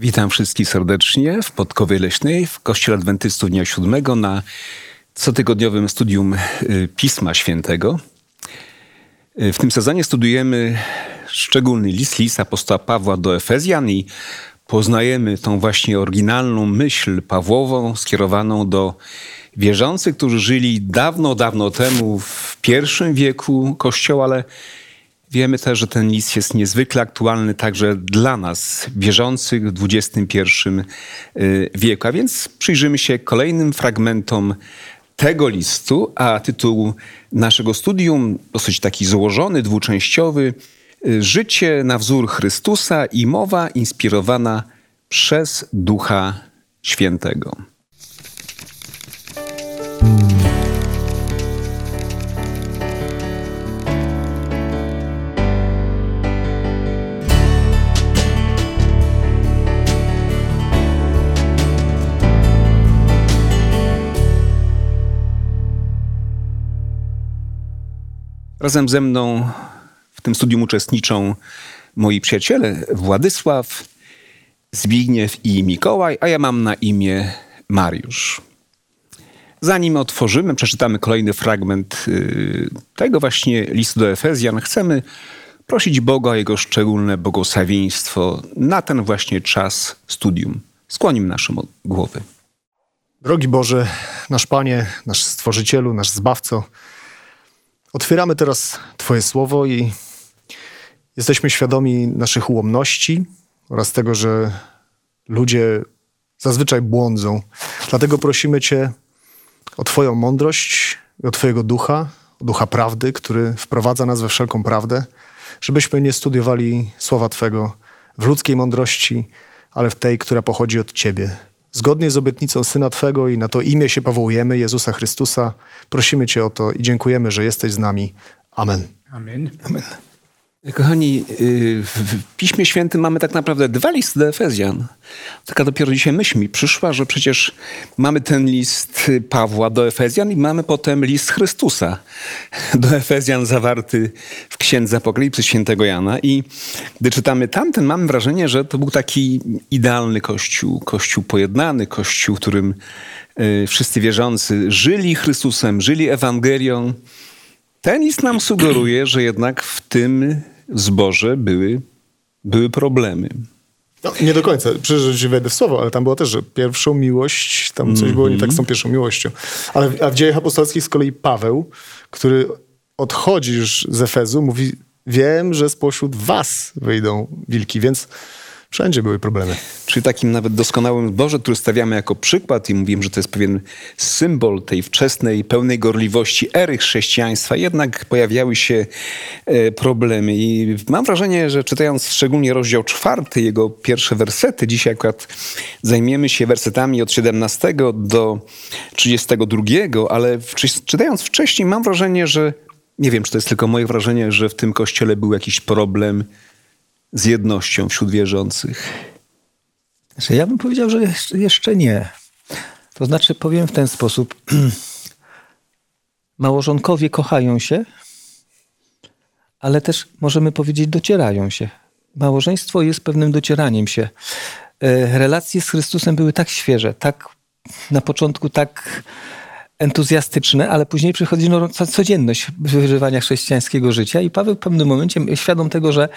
Witam wszystkich serdecznie w Podkowie Leśnej w Kościele Adwentystów Dnia Siódmego na cotygodniowym studium y, Pisma Świętego. Y, w tym sezonie studujemy szczególny list, list apostoła Pawła do Efezjan i poznajemy tą właśnie oryginalną myśl Pawłową skierowaną do wierzących, którzy żyli dawno, dawno temu w pierwszym wieku Kościoła, ale Wiemy też, że ten list jest niezwykle aktualny także dla nas, wierzących w XXI y, wieku. A więc przyjrzymy się kolejnym fragmentom tego listu, a tytuł naszego studium, dosyć taki złożony, dwuczęściowy, y, Życie na wzór Chrystusa i mowa inspirowana przez Ducha Świętego. Razem ze mną w tym studium uczestniczą moi przyjaciele Władysław, Zbigniew i Mikołaj, a ja mam na imię Mariusz. Zanim otworzymy, przeczytamy kolejny fragment y, tego właśnie listu do Efezjan, chcemy prosić Boga o Jego szczególne błogosławieństwo na ten właśnie czas studium. Skłonimy naszą głowy. Drogi Boże, nasz Panie, nasz Stworzycielu, nasz Zbawco, Otwieramy teraz Twoje słowo i jesteśmy świadomi naszych ułomności oraz tego, że ludzie zazwyczaj błądzą. Dlatego prosimy Cię o Twoją mądrość i o Twojego ducha, o ducha prawdy, który wprowadza nas we wszelką prawdę, żebyśmy nie studiowali słowa Twego w ludzkiej mądrości, ale w tej, która pochodzi od Ciebie. Zgodnie z obietnicą Syna Twego i na to imię się powołujemy, Jezusa Chrystusa, prosimy Cię o to i dziękujemy, że jesteś z nami. Amen. Amen. Amen. Kochani, y, w Piśmie Świętym mamy tak naprawdę dwa listy do Efezjan. Taka dopiero dzisiaj myśl mi przyszła, że przecież mamy ten list Pawła do Efezjan i mamy potem list Chrystusa do Efezjan zawarty w Księdze Apokalipsy świętego Jana. I gdy czytamy tamten, mamy wrażenie, że to był taki idealny kościół, kościół pojednany, kościół, w którym y, wszyscy wierzący żyli Chrystusem, żyli Ewangelią, ten list nam sugeruje, że jednak w tym zborze były, były problemy. No, nie do końca. Przecież wejdę w słowo, ale tam było też, że pierwszą miłość, tam coś mm -hmm. było nie tak z tą pierwszą miłością. Ale a w dziejach apostolskich z kolei Paweł, który odchodzi już z Efezu, mówi, wiem, że spośród was wyjdą wilki, więc Wszędzie były problemy. Czyli takim nawet doskonałym Boże, który stawiamy jako przykład i mówimy, że to jest pewien symbol tej wczesnej, pełnej gorliwości ery chrześcijaństwa, jednak pojawiały się e, problemy. I mam wrażenie, że czytając szczególnie rozdział czwarty, jego pierwsze wersety, dzisiaj akurat zajmiemy się wersetami od 17 do 32, ale czytając wcześniej mam wrażenie, że nie wiem, czy to jest tylko moje wrażenie, że w tym kościele był jakiś problem z jednością wśród wierzących? Znaczy, ja bym powiedział, że jeszcze nie. To znaczy, powiem w ten sposób. Małżonkowie kochają się, ale też możemy powiedzieć, docierają się. Małżeństwo jest pewnym docieraniem się. E, relacje z Chrystusem były tak świeże, tak na początku tak entuzjastyczne, ale później przychodzi no, codzienność wyżywania chrześcijańskiego życia i Paweł w pewnym momencie, świadom tego, że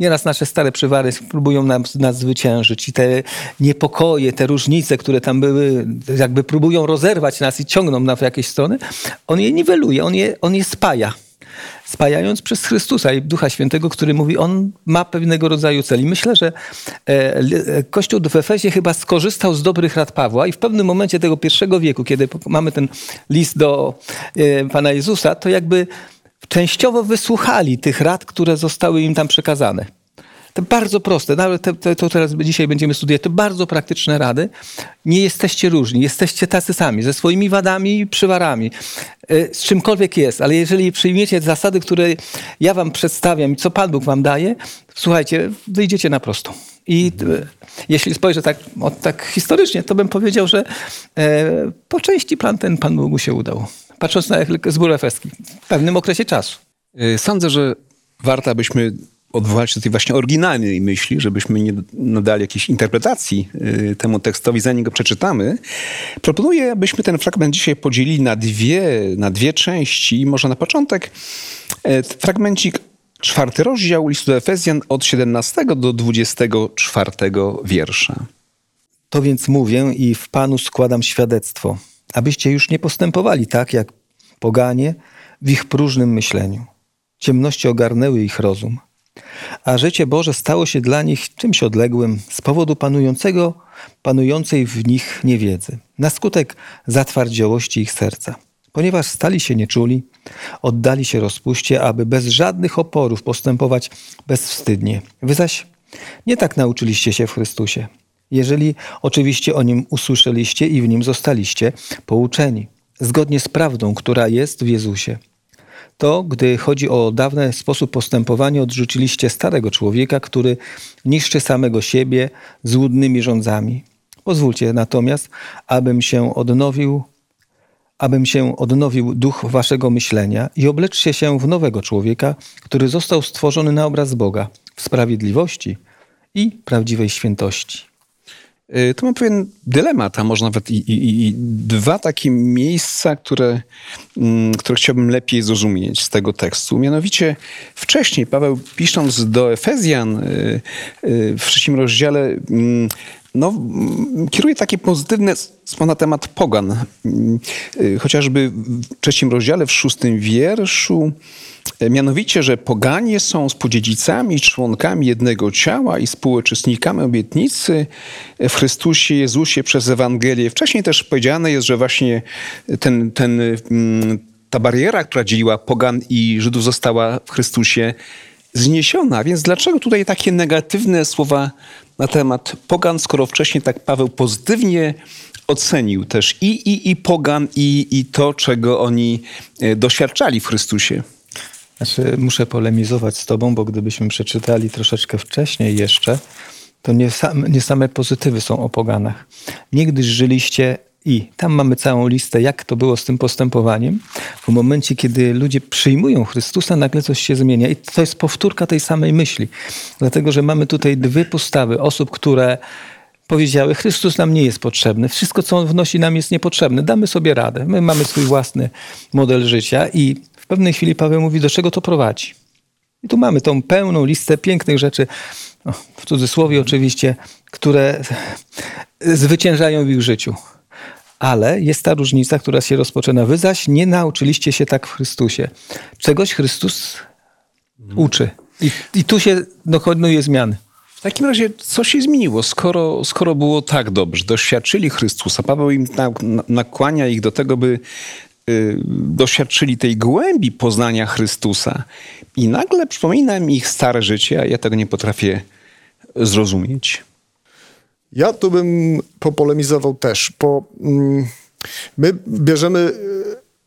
nieraz nasze stare przywary próbują nas, nas zwyciężyć i te niepokoje, te różnice, które tam były, jakby próbują rozerwać nas i ciągną nas w jakieś strony, on je niweluje, on je, on je spaja spajając przez Chrystusa i Ducha Świętego, który mówi, on ma pewnego rodzaju cel. I myślę, że e, e, Kościół w Efezie chyba skorzystał z dobrych rad Pawła i w pewnym momencie tego pierwszego wieku, kiedy mamy ten list do e, Pana Jezusa, to jakby częściowo wysłuchali tych rad, które zostały im tam przekazane. To bardzo proste, nawet te, te, to teraz dzisiaj będziemy studiować, to bardzo praktyczne rady. Nie jesteście różni, jesteście tacy sami, ze swoimi wadami i przywarami, e, z czymkolwiek jest, ale jeżeli przyjmiecie zasady, które ja wam przedstawiam i co Pan Bóg wam daje, słuchajcie, wyjdziecie na prostą. I e, jeśli spojrzę tak, tak historycznie, to bym powiedział, że e, po części plan ten Pan Bogu się udał. Patrząc na zbór efeski w pewnym okresie czasu. Sądzę, że warto, abyśmy odwołać się do tej właśnie oryginalnej myśli, żebyśmy nie nadali jakiejś interpretacji y, temu tekstowi, zanim go przeczytamy, proponuję, abyśmy ten fragment dzisiaj podzielili na dwie, na dwie części. Może na początek e, fragmencik czwarty rozdział listu do Efezjan od 17 do 24 wiersza. To więc mówię i w Panu składam świadectwo, abyście już nie postępowali tak, jak poganie w ich próżnym myśleniu. Ciemności ogarnęły ich rozum, a życie Boże stało się dla nich czymś odległym z powodu panującego, panującej w nich niewiedzy, na skutek zatwardziałości ich serca. Ponieważ stali się nieczuli, oddali się rozpuście, aby bez żadnych oporów postępować bezwstydnie. Wy zaś nie tak nauczyliście się w Chrystusie. Jeżeli oczywiście o nim usłyszeliście i w nim zostaliście pouczeni, zgodnie z prawdą, która jest w Jezusie to, gdy chodzi o dawny sposób postępowania, odrzuciliście starego człowieka, który niszczy samego siebie złudnymi rządzami. Pozwólcie natomiast, abym się odnowił, abym się odnowił duch waszego myślenia i obleczcie się w nowego człowieka, który został stworzony na obraz Boga w sprawiedliwości i prawdziwej świętości. Y, to mam pewien dylemat, a może nawet i, i, i dwa takie miejsca, które, mm, które chciałbym lepiej zrozumieć z tego tekstu. Mianowicie wcześniej Paweł pisząc do Efezjan y, y, w trzecim rozdziale mm, no, kieruje takie pozytywne słowa na temat pogan. Chociażby w trzecim rozdziale, w szóstym wierszu E, mianowicie, że poganie są współdziedzicami, członkami jednego ciała i współuczestnikami obietnicy w Chrystusie Jezusie przez Ewangelię. Wcześniej też powiedziane jest, że właśnie ten, ten, ta bariera, która dzieliła pogan i Żydów została w Chrystusie zniesiona. Więc dlaczego tutaj takie negatywne słowa na temat pogan, skoro wcześniej tak Paweł pozytywnie ocenił też i, i, i pogan, i, i to, czego oni e, doświadczali w Chrystusie? Znaczy, muszę polemizować z tobą, bo gdybyśmy przeczytali troszeczkę wcześniej jeszcze, to nie, sam, nie same pozytywy są o poganach. Niegdyś żyliście i tam mamy całą listę, jak to było z tym postępowaniem. W momencie, kiedy ludzie przyjmują Chrystusa, nagle coś się zmienia. I to jest powtórka tej samej myśli. Dlatego, że mamy tutaj dwie postawy osób, które powiedziały: Chrystus nam nie jest potrzebny. Wszystko, co on wnosi, nam jest niepotrzebne. Damy sobie radę. My mamy swój własny model życia i w pewnej chwili Paweł mówi, do czego to prowadzi. I tu mamy tą pełną listę pięknych rzeczy, w cudzysłowie oczywiście, które zwyciężają w ich życiu. Ale jest ta różnica, która się rozpoczyna. Wy zaś nie nauczyliście się tak w Chrystusie. Czegoś Chrystus uczy. I, i tu się dokonuje zmiany. W takim razie, co się zmieniło, skoro, skoro było tak dobrze, doświadczyli Chrystusa? Paweł im nakłania ich do tego, by Y, doświadczyli tej głębi poznania Chrystusa i nagle przypomina mi ich stare życie, a ja tego nie potrafię zrozumieć. Ja tu bym popolemizował też, bo mm, my bierzemy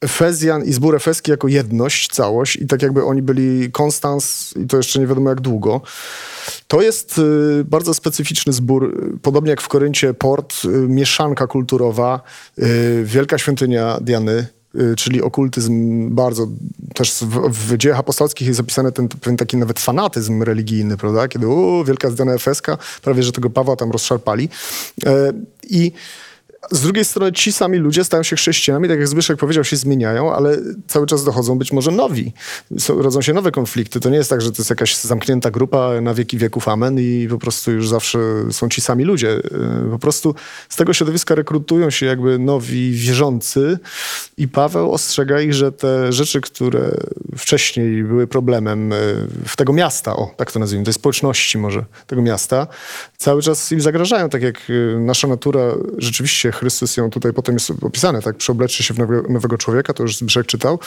Efezjan i zbór efeski jako jedność, całość i tak jakby oni byli konstans i to jeszcze nie wiadomo jak długo. To jest y, bardzo specyficzny zbór, podobnie jak w Koryncie port, y, mieszanka kulturowa, wielka świątynia Diany, czyli okultyzm bardzo, też w, w dziejach apostolskich jest zapisany ten pewien taki nawet fanatyzm religijny, prawda? Kiedy u, wielka zdana efeska, prawie że tego Pawła tam rozszarpali. E, I z drugiej strony ci sami ludzie stają się chrześcijanami, tak jak Zbyszek powiedział, się zmieniają, ale cały czas dochodzą być może nowi. Są, rodzą się nowe konflikty. To nie jest tak, że to jest jakaś zamknięta grupa na wieki wieków amen i po prostu już zawsze są ci sami ludzie. Y, po prostu z tego środowiska rekrutują się jakby nowi wierzący i Paweł ostrzega ich, że te rzeczy, które wcześniej były problemem y, w tego miasta, o tak to nazwijmy, tej społeczności może tego miasta, cały czas im zagrażają, tak jak y, nasza natura rzeczywiście Chrystus ją tutaj potem jest opisane, tak? Przeobleczy się w nowego, nowego człowieka, to już Zbyszek czytał,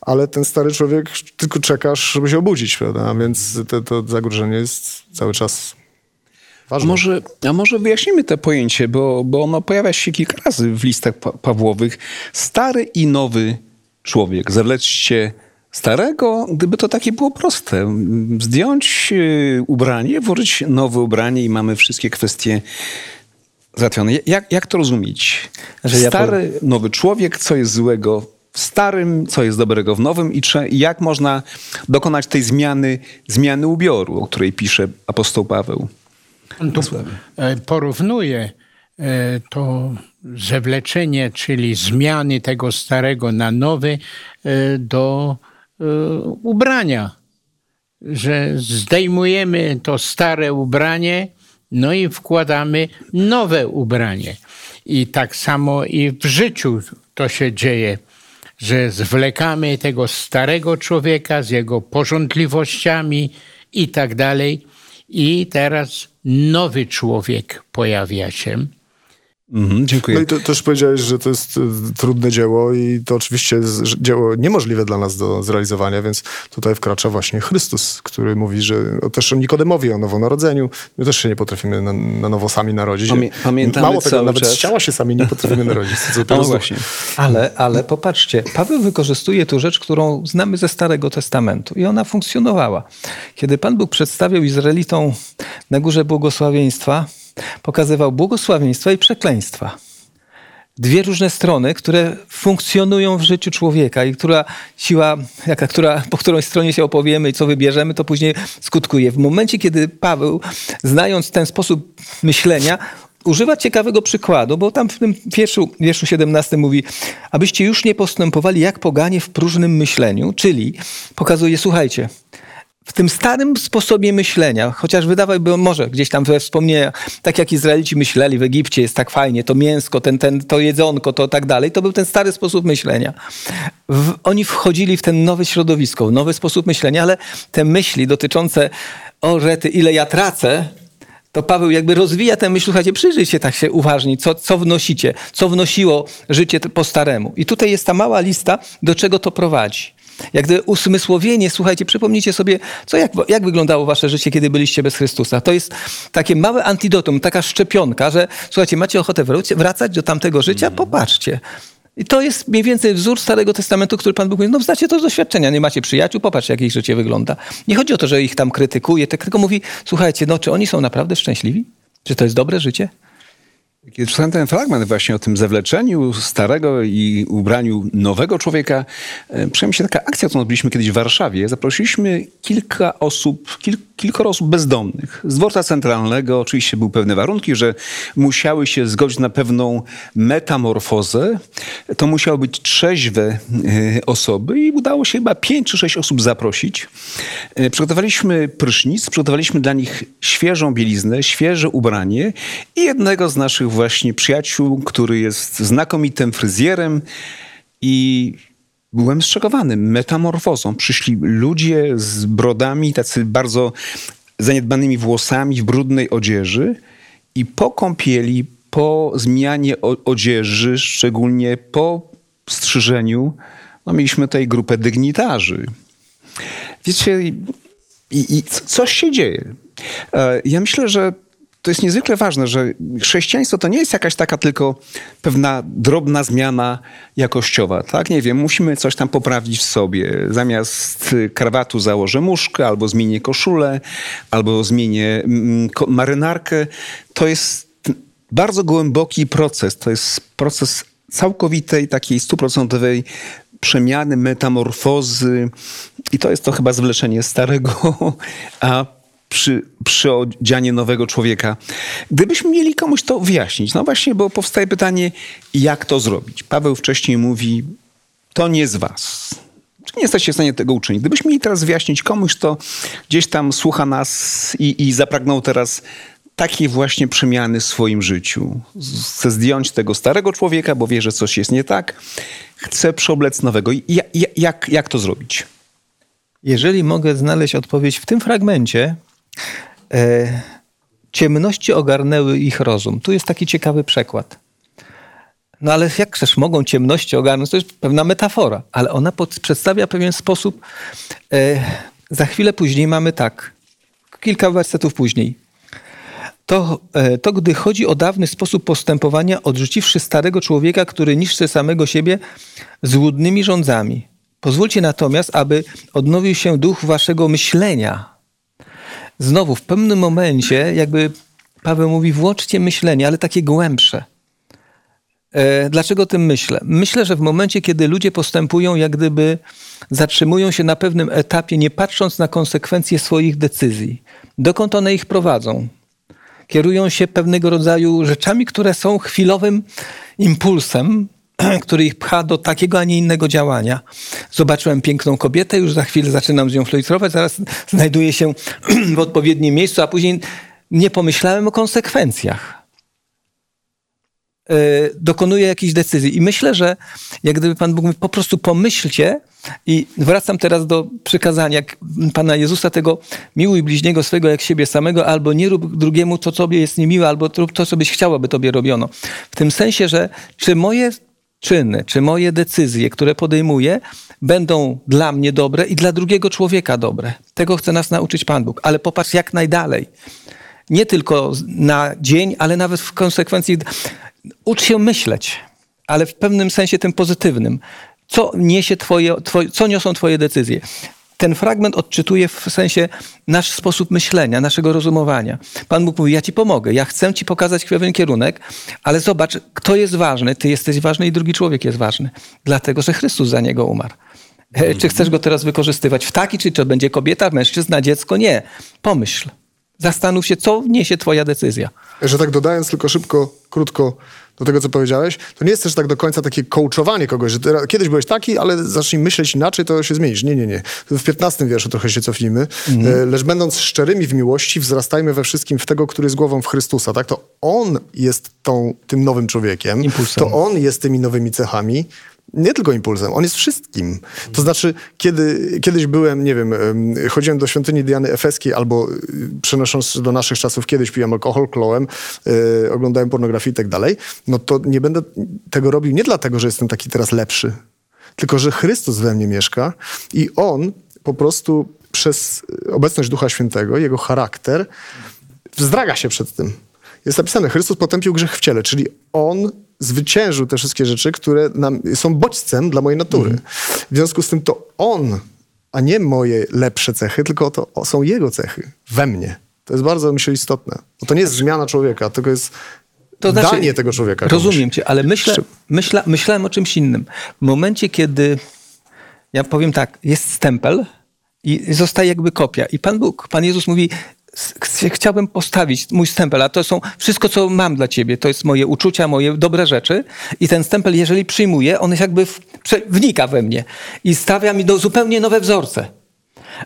ale ten stary człowiek tylko czekasz, żeby się obudzić, prawda? Więc te, to zagrożenie jest cały czas Ważne. Może, a może wyjaśnimy to pojęcie, bo, bo ono pojawia się kilka razy w listach pa Pawłowych. Stary i nowy człowiek. Zawleczcie starego, gdyby to takie było proste. Zdjąć y, ubranie, włożyć nowe ubranie i mamy wszystkie kwestie załatwione. Jak, jak to rozumieć? Że Stary, ja nowy człowiek, co jest złego w starym, co jest dobrego w nowym i jak można dokonać tej zmiany, zmiany ubioru, o której pisze apostoł Paweł. On tu e, porównuje e, to zewleczenie, czyli zmiany tego starego na nowy e, do ubrania. Że zdejmujemy to stare ubranie, no i wkładamy nowe ubranie. I tak samo i w życiu to się dzieje, że zwlekamy tego starego człowieka z jego porządliwościami i tak dalej. I teraz nowy człowiek pojawia się. Mhm, dziękuję. No i to, też powiedziałeś, że to jest e, trudne dzieło i to oczywiście jest dzieło niemożliwe dla nas do zrealizowania, więc tutaj wkracza właśnie Chrystus, który mówi, że też o Nikodemowi, o nowonarodzeniu. My też się nie potrafimy na, na nowo sami narodzić. Pamię pamiętamy Mało tego, nawet czas. z ciała się sami nie potrafimy narodzić. no właśnie. Ale, ale popatrzcie, Paweł wykorzystuje tu rzecz, którą znamy ze Starego Testamentu i ona funkcjonowała. Kiedy Pan Bóg przedstawiał Izraelitom na górze błogosławieństwa, pokazywał błogosławieństwa i przekleństwa. Dwie różne strony, które funkcjonują w życiu człowieka i która siła, jaka, która, po której stronie się opowiemy i co wybierzemy, to później skutkuje. W momencie, kiedy Paweł, znając ten sposób myślenia, używa ciekawego przykładu, bo tam w tym wierszu, wierszu 17 mówi, abyście już nie postępowali jak poganie w próżnym myśleniu, czyli pokazuje, słuchajcie, w tym starym sposobie myślenia, chociaż wydawałby może gdzieś tam we wspomnienia, tak jak Izraelici myśleli w Egipcie, jest tak fajnie, to mięsko, ten, ten, to jedzonko, to tak dalej, to był ten stary sposób myślenia. W, oni wchodzili w ten nowe środowisko, nowy sposób myślenia, ale te myśli dotyczące, o rety, ile ja tracę, to Paweł jakby rozwija tę myśl, słuchajcie, przyjrzyjcie tak się uważnie, co, co wnosicie, co wnosiło życie po staremu. I tutaj jest ta mała lista, do czego to prowadzi. Jak gdyby usmysłowienie, słuchajcie, przypomnijcie sobie, co, jak, jak wyglądało wasze życie, kiedy byliście bez Chrystusa. To jest takie małe antidotum, taka szczepionka, że słuchajcie, macie ochotę wracać do tamtego życia? Popatrzcie. I to jest mniej więcej wzór Starego Testamentu, który Pan Bóg mówi, no znacie to z doświadczenia, nie macie przyjaciół, popatrzcie, jak ich życie wygląda. Nie chodzi o to, że ich tam krytykuje, tylko mówi, słuchajcie, no czy oni są naprawdę szczęśliwi? Czy to jest dobre życie? Kiedy czytałem ten fragment właśnie o tym zawleczeniu starego i ubraniu nowego człowieka, e, przyjęła mi się taka akcja, którą odbyliśmy kiedyś w Warszawie. Zaprosiliśmy kilka osób, kil, kilkoro osób bezdomnych. Z dworca centralnego oczywiście były pewne warunki, że musiały się zgodzić na pewną metamorfozę. To musiały być trzeźwe e, osoby i udało się chyba pięć czy sześć osób zaprosić. E, przygotowaliśmy prysznic, przygotowaliśmy dla nich świeżą bieliznę, świeże ubranie i jednego z naszych właśnie przyjaciół, który jest znakomitym fryzjerem i byłem zszokowany metamorfozą. Przyszli ludzie z brodami, tacy bardzo zaniedbanymi włosami, w brudnej odzieży i po kąpieli, po zmianie odzieży, szczególnie po strzyżeniu, no mieliśmy tutaj grupę dygnitarzy. Wiecie, i, i coś się dzieje. E, ja myślę, że to jest niezwykle ważne, że chrześcijaństwo to nie jest jakaś taka tylko pewna drobna zmiana jakościowa, tak? Nie wiem, musimy coś tam poprawić w sobie. Zamiast krawatu założę muszkę, albo zmienię koszulę, albo zmienię mm, marynarkę. To jest bardzo głęboki proces. To jest proces całkowitej, takiej stuprocentowej przemiany, metamorfozy. I to jest to chyba zwleczenie starego, a przy, przyodzianie nowego człowieka. Gdybyśmy mieli komuś to wyjaśnić, no właśnie, bo powstaje pytanie, jak to zrobić? Paweł wcześniej mówi, to nie z was. Nie jesteście w stanie tego uczynić? Gdybyśmy mieli teraz wyjaśnić komuś, to gdzieś tam słucha nas i, i zapragnął teraz takiej właśnie przemiany w swoim życiu. Chce zdjąć tego starego człowieka, bo wie, że coś jest nie tak. Chce przeoblec nowego. Jak, jak, jak to zrobić? Jeżeli mogę znaleźć odpowiedź w tym fragmencie, ciemności ogarnęły ich rozum. Tu jest taki ciekawy przekład. No ale jak też mogą ciemności ogarnąć? To jest pewna metafora, ale ona pod, przedstawia pewien sposób. E, za chwilę później mamy tak, kilka wersetów później. To, e, to gdy chodzi o dawny sposób postępowania, odrzuciwszy starego człowieka, który niszczy samego siebie złudnymi rządzami. Pozwólcie natomiast, aby odnowił się duch waszego myślenia, znowu w pewnym momencie, jakby Paweł mówi, włączcie myślenie, ale takie głębsze. E, dlaczego o tym myślę? Myślę, że w momencie, kiedy ludzie postępują, jak gdyby zatrzymują się na pewnym etapie, nie patrząc na konsekwencje swoich decyzji, dokąd one ich prowadzą, kierują się pewnego rodzaju rzeczami, które są chwilowym impulsem, który ich pcha do takiego, a nie innego działania. Zobaczyłem piękną kobietę, już za chwilę zaczynam z nią flirtować, zaraz znajduję się w odpowiednim miejscu, a później nie pomyślałem o konsekwencjach. E, dokonuje jakiejś decyzji. I myślę, że jak gdyby Pan Bóg mówi, po prostu pomyślcie, i wracam teraz do przykazania Pana Jezusa, tego miłuj bliźniego swego jak siebie samego, albo nie rób drugiemu to, co tobie jest niemiłe, albo rób to, co byś chciał, aby tobie robiono. W tym sensie, że czy moje czyny, czy moje decyzje, które podejmuję, będą dla mnie dobre i dla drugiego człowieka dobre. Tego chce nas nauczyć Pan Bóg. Ale popatrz jak najdalej. Nie tylko na dzień, ale nawet w konsekwencji ucz się myśleć, ale w pewnym sensie tym pozytywnym. Co niesie twoje, twoje, co niosą twoje decyzje? Ten fragment odczytuje w sensie nasz sposób myślenia, naszego rozumowania. Pan Bóg mówi, ja ci pomogę, ja chcę ci pokazać pewien kierunek, ale zobacz, kto jest ważny, ty jesteś ważny i drugi człowiek jest ważny. Dlatego, że Chrystus za niego umarł. E, czy chcesz go teraz wykorzystywać w taki, czy to będzie kobieta, mężczyzna, dziecko? Nie. Pomyśl. Zastanów się, co niesie twoja decyzja. Że tak dodając tylko szybko, krótko do tego, co powiedziałeś, to nie jest też tak do końca takie coachowanie kogoś, że kiedyś byłeś taki, ale zacznij myśleć inaczej, to się zmienisz. Nie, nie, nie. W 15 wierszu trochę się cofnijmy. Mhm. Lecz będąc szczerymi w miłości, wzrastajmy we wszystkim w tego, który jest głową w Chrystusa. Tak? To On jest tą, tym nowym człowiekiem. Impulsem. To On jest tymi nowymi cechami nie tylko impulsem, on jest wszystkim. To znaczy, kiedy, kiedyś byłem, nie wiem, chodziłem do świątyni Diany Efeskiej albo y, przenosząc do naszych czasów, kiedyś piłem alkohol, klołem, yy, oglądałem pornografię i tak dalej, no to nie będę tego robił nie dlatego, że jestem taki teraz lepszy, tylko że Chrystus we mnie mieszka i On po prostu przez obecność Ducha Świętego, Jego charakter, wzdraga się przed tym. Jest napisane, Chrystus potępił grzech w ciele, czyli On zwyciężył te wszystkie rzeczy, które nam, są bodźcem dla mojej natury. Mm. W związku z tym to on, a nie moje lepsze cechy, tylko to są jego cechy we mnie. To jest bardzo, myślę, istotne. Bo to nie jest zmiana człowieka, tylko jest to znaczy, danie tego człowieka. Rozumiem komuś. cię, ale myślę, myśla, myślałem o czymś innym. W momencie, kiedy, ja powiem tak, jest stempel i zostaje jakby kopia. I Pan Bóg, Pan Jezus mówi, chciałbym postawić mój stempel, a to są wszystko, co mam dla ciebie. To jest moje uczucia, moje dobre rzeczy. I ten stempel, jeżeli przyjmuję, on jakby w, wnika we mnie i stawia mi do zupełnie nowe wzorce.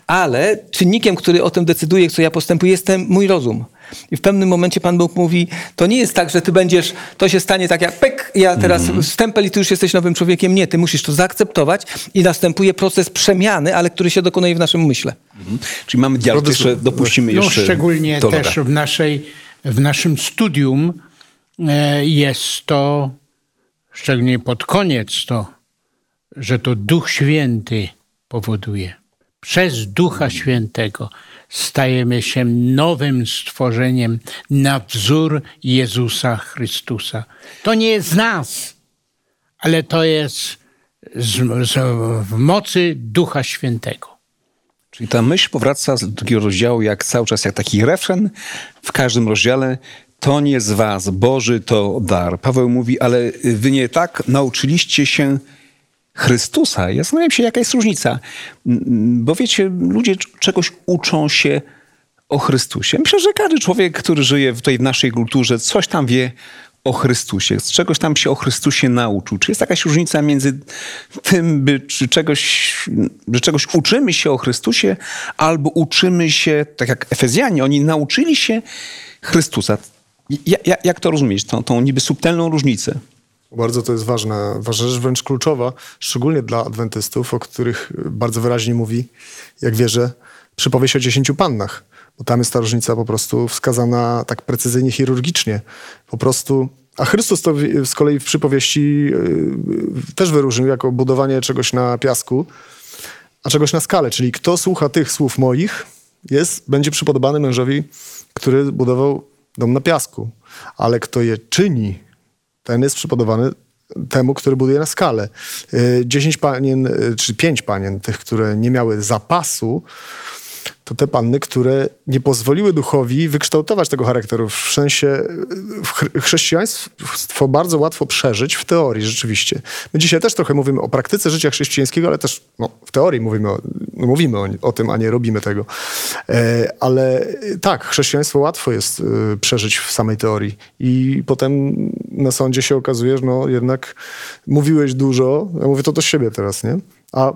Ale czynnikiem, który o tym decyduje, co ja postępuję, jest ten mój rozum. I w pewnym momencie Pan Bóg mówi, to nie jest tak, że ty będziesz, to się stanie tak jak pek, ja teraz mm. stempel i ty już jesteś nowym człowiekiem. Nie, ty musisz to zaakceptować i następuje proces przemiany, ale który się dokonuje w naszym myśle. Mm. Czyli mamy dialog, jeszcze dopuścimy no, jeszcze Szczególnie też w, naszej, w naszym studium e, jest to, szczególnie pod koniec to, że to Duch Święty powoduje. Przez Ducha Świętego stajemy się nowym stworzeniem na wzór Jezusa Chrystusa. To nie jest z nas, ale to jest z, z, w mocy Ducha Świętego. Czyli ta myśl powraca z drugiego rozdziału jak cały czas, jak taki refren w każdym rozdziale. To nie z was, Boży to dar. Paweł mówi, ale wy nie tak nauczyliście się Chrystusa. Ja zastanawiam się, jaka jest różnica. Bo wiecie, ludzie czegoś uczą się o Chrystusie. Myślę, że każdy człowiek, który żyje tutaj w naszej kulturze, coś tam wie o Chrystusie, z czegoś tam się o Chrystusie nauczył. Czy jest jakaś różnica między tym, by, czy czegoś, że czegoś uczymy się o Chrystusie, albo uczymy się, tak jak Efezjanie, oni nauczyli się Chrystusa. Ja, jak to rozumieć, tą, tą niby subtelną różnicę? Bardzo to jest ważna, ważna rzecz, wręcz kluczowa, szczególnie dla adwentystów, o których bardzo wyraźnie mówi, jak wierzę, przypowieść o dziesięciu pannach. Bo tam jest ta różnica po prostu wskazana tak precyzyjnie, chirurgicznie. Po prostu a Chrystus to z kolei w przypowieści yy, też wyróżnił jako budowanie czegoś na piasku, a czegoś na skale. Czyli kto słucha tych słów moich, jest, będzie przypodobany mężowi, który budował dom na piasku. Ale kto je czyni, ten jest przypodobany temu, który buduje na skalę. Y, dziesięć panien, y, czy pięć panien, tych, które nie miały zapasu, to te panny, które nie pozwoliły duchowi wykształtować tego charakteru. W sensie chrześcijaństwo bardzo łatwo przeżyć w teorii rzeczywiście. My dzisiaj też trochę mówimy o praktyce życia chrześcijańskiego, ale też no, w teorii mówimy, o, no, mówimy o, o, tym, a nie robimy tego. E, ale tak, chrześcijaństwo łatwo jest przeżyć w samej teorii i potem na sądzie się okazuje, że no jednak mówiłeś dużo, ja mówię to do siebie teraz, nie? A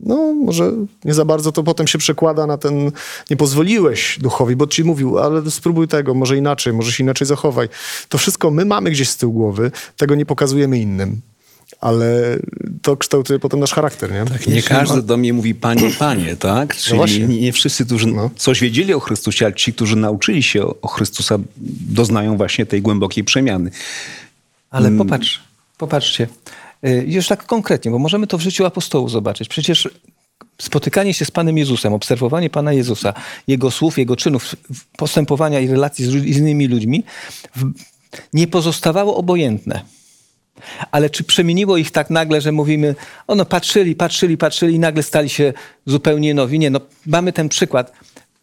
no może nie za bardzo to potem się przekłada na ten, nie pozwoliłeś duchowi, bo ci mówił, ale spróbuj tego, może inaczej, może się inaczej zachowaj. To wszystko my mamy gdzieś z tyłu głowy, tego nie pokazujemy innym. Ale to kształtuje potem nasz charakter, nie? Tak, nie każdy do mnie mówi panie, panie, tak? No Czyli no nie wszyscy, którzy no. coś wiedzieli o Chrystusie, ale ci, którzy nauczyli się o Chrystusa, doznają właśnie tej głębokiej przemiany. Ale mm. popatrz, popatrzcie. Y, już tak konkretnie, bo możemy to w życiu apostołów zobaczyć. Przecież spotykanie się z Panem Jezusem, obserwowanie Pana Jezusa, Jego słów, Jego czynów, postępowania i relacji z, z innymi ludźmi nie pozostawało obojętne. Ale czy przemieniło ich tak nagle, że mówimy, ono patrzyli, patrzyli, patrzyli i nagle stali się zupełnie nowi? Nie, no mamy ten przykład